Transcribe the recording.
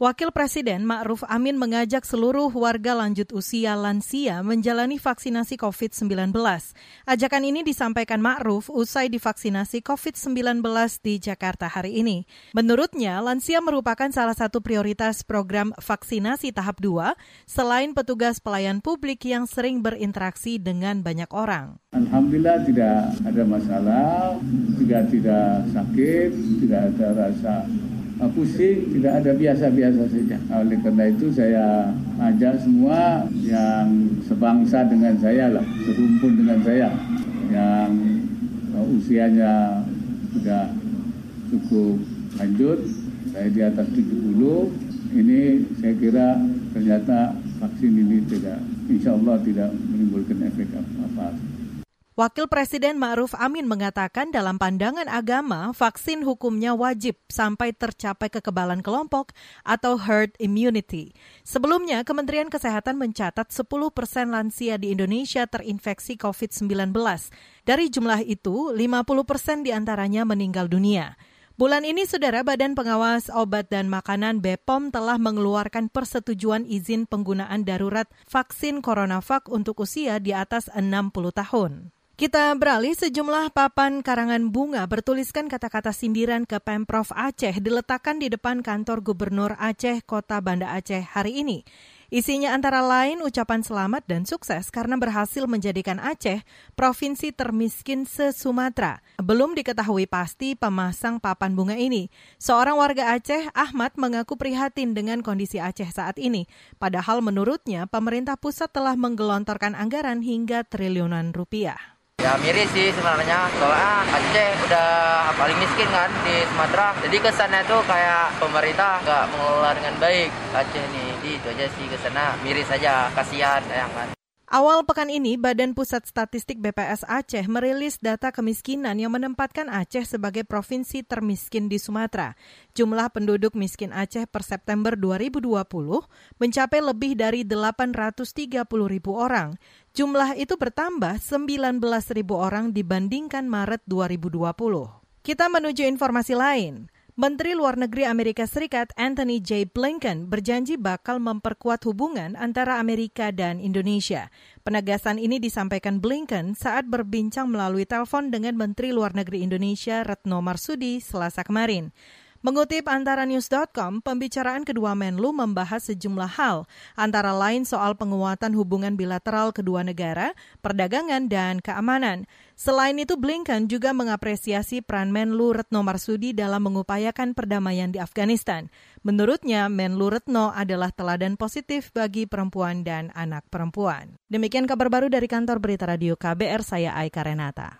Wakil Presiden Ma'ruf Amin mengajak seluruh warga lanjut usia lansia menjalani vaksinasi COVID-19. Ajakan ini disampaikan Ma'ruf usai divaksinasi COVID-19 di Jakarta hari ini. Menurutnya, lansia merupakan salah satu prioritas program vaksinasi tahap 2 selain petugas pelayan publik yang sering berinteraksi dengan banyak orang. Alhamdulillah tidak ada masalah, juga tidak sakit, tidak ada rasa pusing tidak ada biasa-biasa saja. Oleh karena itu saya ajak semua yang sebangsa dengan saya lah, serumpun dengan saya, yang usianya sudah cukup lanjut, saya di atas 70, ini saya kira ternyata vaksin ini tidak, insya Allah tidak menimbulkan efek apa-apa. Wakil Presiden Ma'ruf Amin mengatakan dalam pandangan agama, vaksin hukumnya wajib sampai tercapai kekebalan kelompok atau herd immunity. Sebelumnya, Kementerian Kesehatan mencatat 10 persen lansia di Indonesia terinfeksi COVID-19. Dari jumlah itu, 50 persen di antaranya meninggal dunia. Bulan ini, Saudara Badan Pengawas Obat dan Makanan BPOM telah mengeluarkan persetujuan izin penggunaan darurat vaksin CoronaVac untuk usia di atas 60 tahun. Kita beralih sejumlah papan karangan bunga bertuliskan kata-kata sindiran ke Pemprov Aceh diletakkan di depan kantor Gubernur Aceh Kota Banda Aceh hari ini. Isinya antara lain ucapan selamat dan sukses karena berhasil menjadikan Aceh provinsi termiskin se-Sumatera. Belum diketahui pasti pemasang papan bunga ini. Seorang warga Aceh, Ahmad, mengaku prihatin dengan kondisi Aceh saat ini. Padahal menurutnya pemerintah pusat telah menggelontorkan anggaran hingga triliunan rupiah. Ya miris sih sebenarnya, soalnya Aceh udah paling miskin kan di Sumatera. Jadi kesannya tuh kayak pemerintah nggak mengelola dengan baik Aceh nih. Jadi itu aja sih ke sana miris aja, kasihan ya kan. Awal pekan ini, Badan Pusat Statistik BPS Aceh merilis data kemiskinan yang menempatkan Aceh sebagai provinsi termiskin di Sumatera. Jumlah penduduk miskin Aceh per September 2020 mencapai lebih dari 830 ribu orang. Jumlah itu bertambah 19 ribu orang dibandingkan Maret 2020. Kita menuju informasi lain. Menteri Luar Negeri Amerika Serikat Anthony J. Blinken berjanji bakal memperkuat hubungan antara Amerika dan Indonesia. Penegasan ini disampaikan Blinken saat berbincang melalui telepon dengan Menteri Luar Negeri Indonesia Retno Marsudi selasa kemarin. Mengutip antara news.com, pembicaraan kedua Menlu membahas sejumlah hal, antara lain soal penguatan hubungan bilateral kedua negara, perdagangan, dan keamanan. Selain itu, Blinken juga mengapresiasi peran Menlu Retno Marsudi dalam mengupayakan perdamaian di Afghanistan. Menurutnya, Menlu Retno adalah teladan positif bagi perempuan dan anak perempuan. Demikian kabar baru dari kantor berita radio KBR, saya Aika Renata.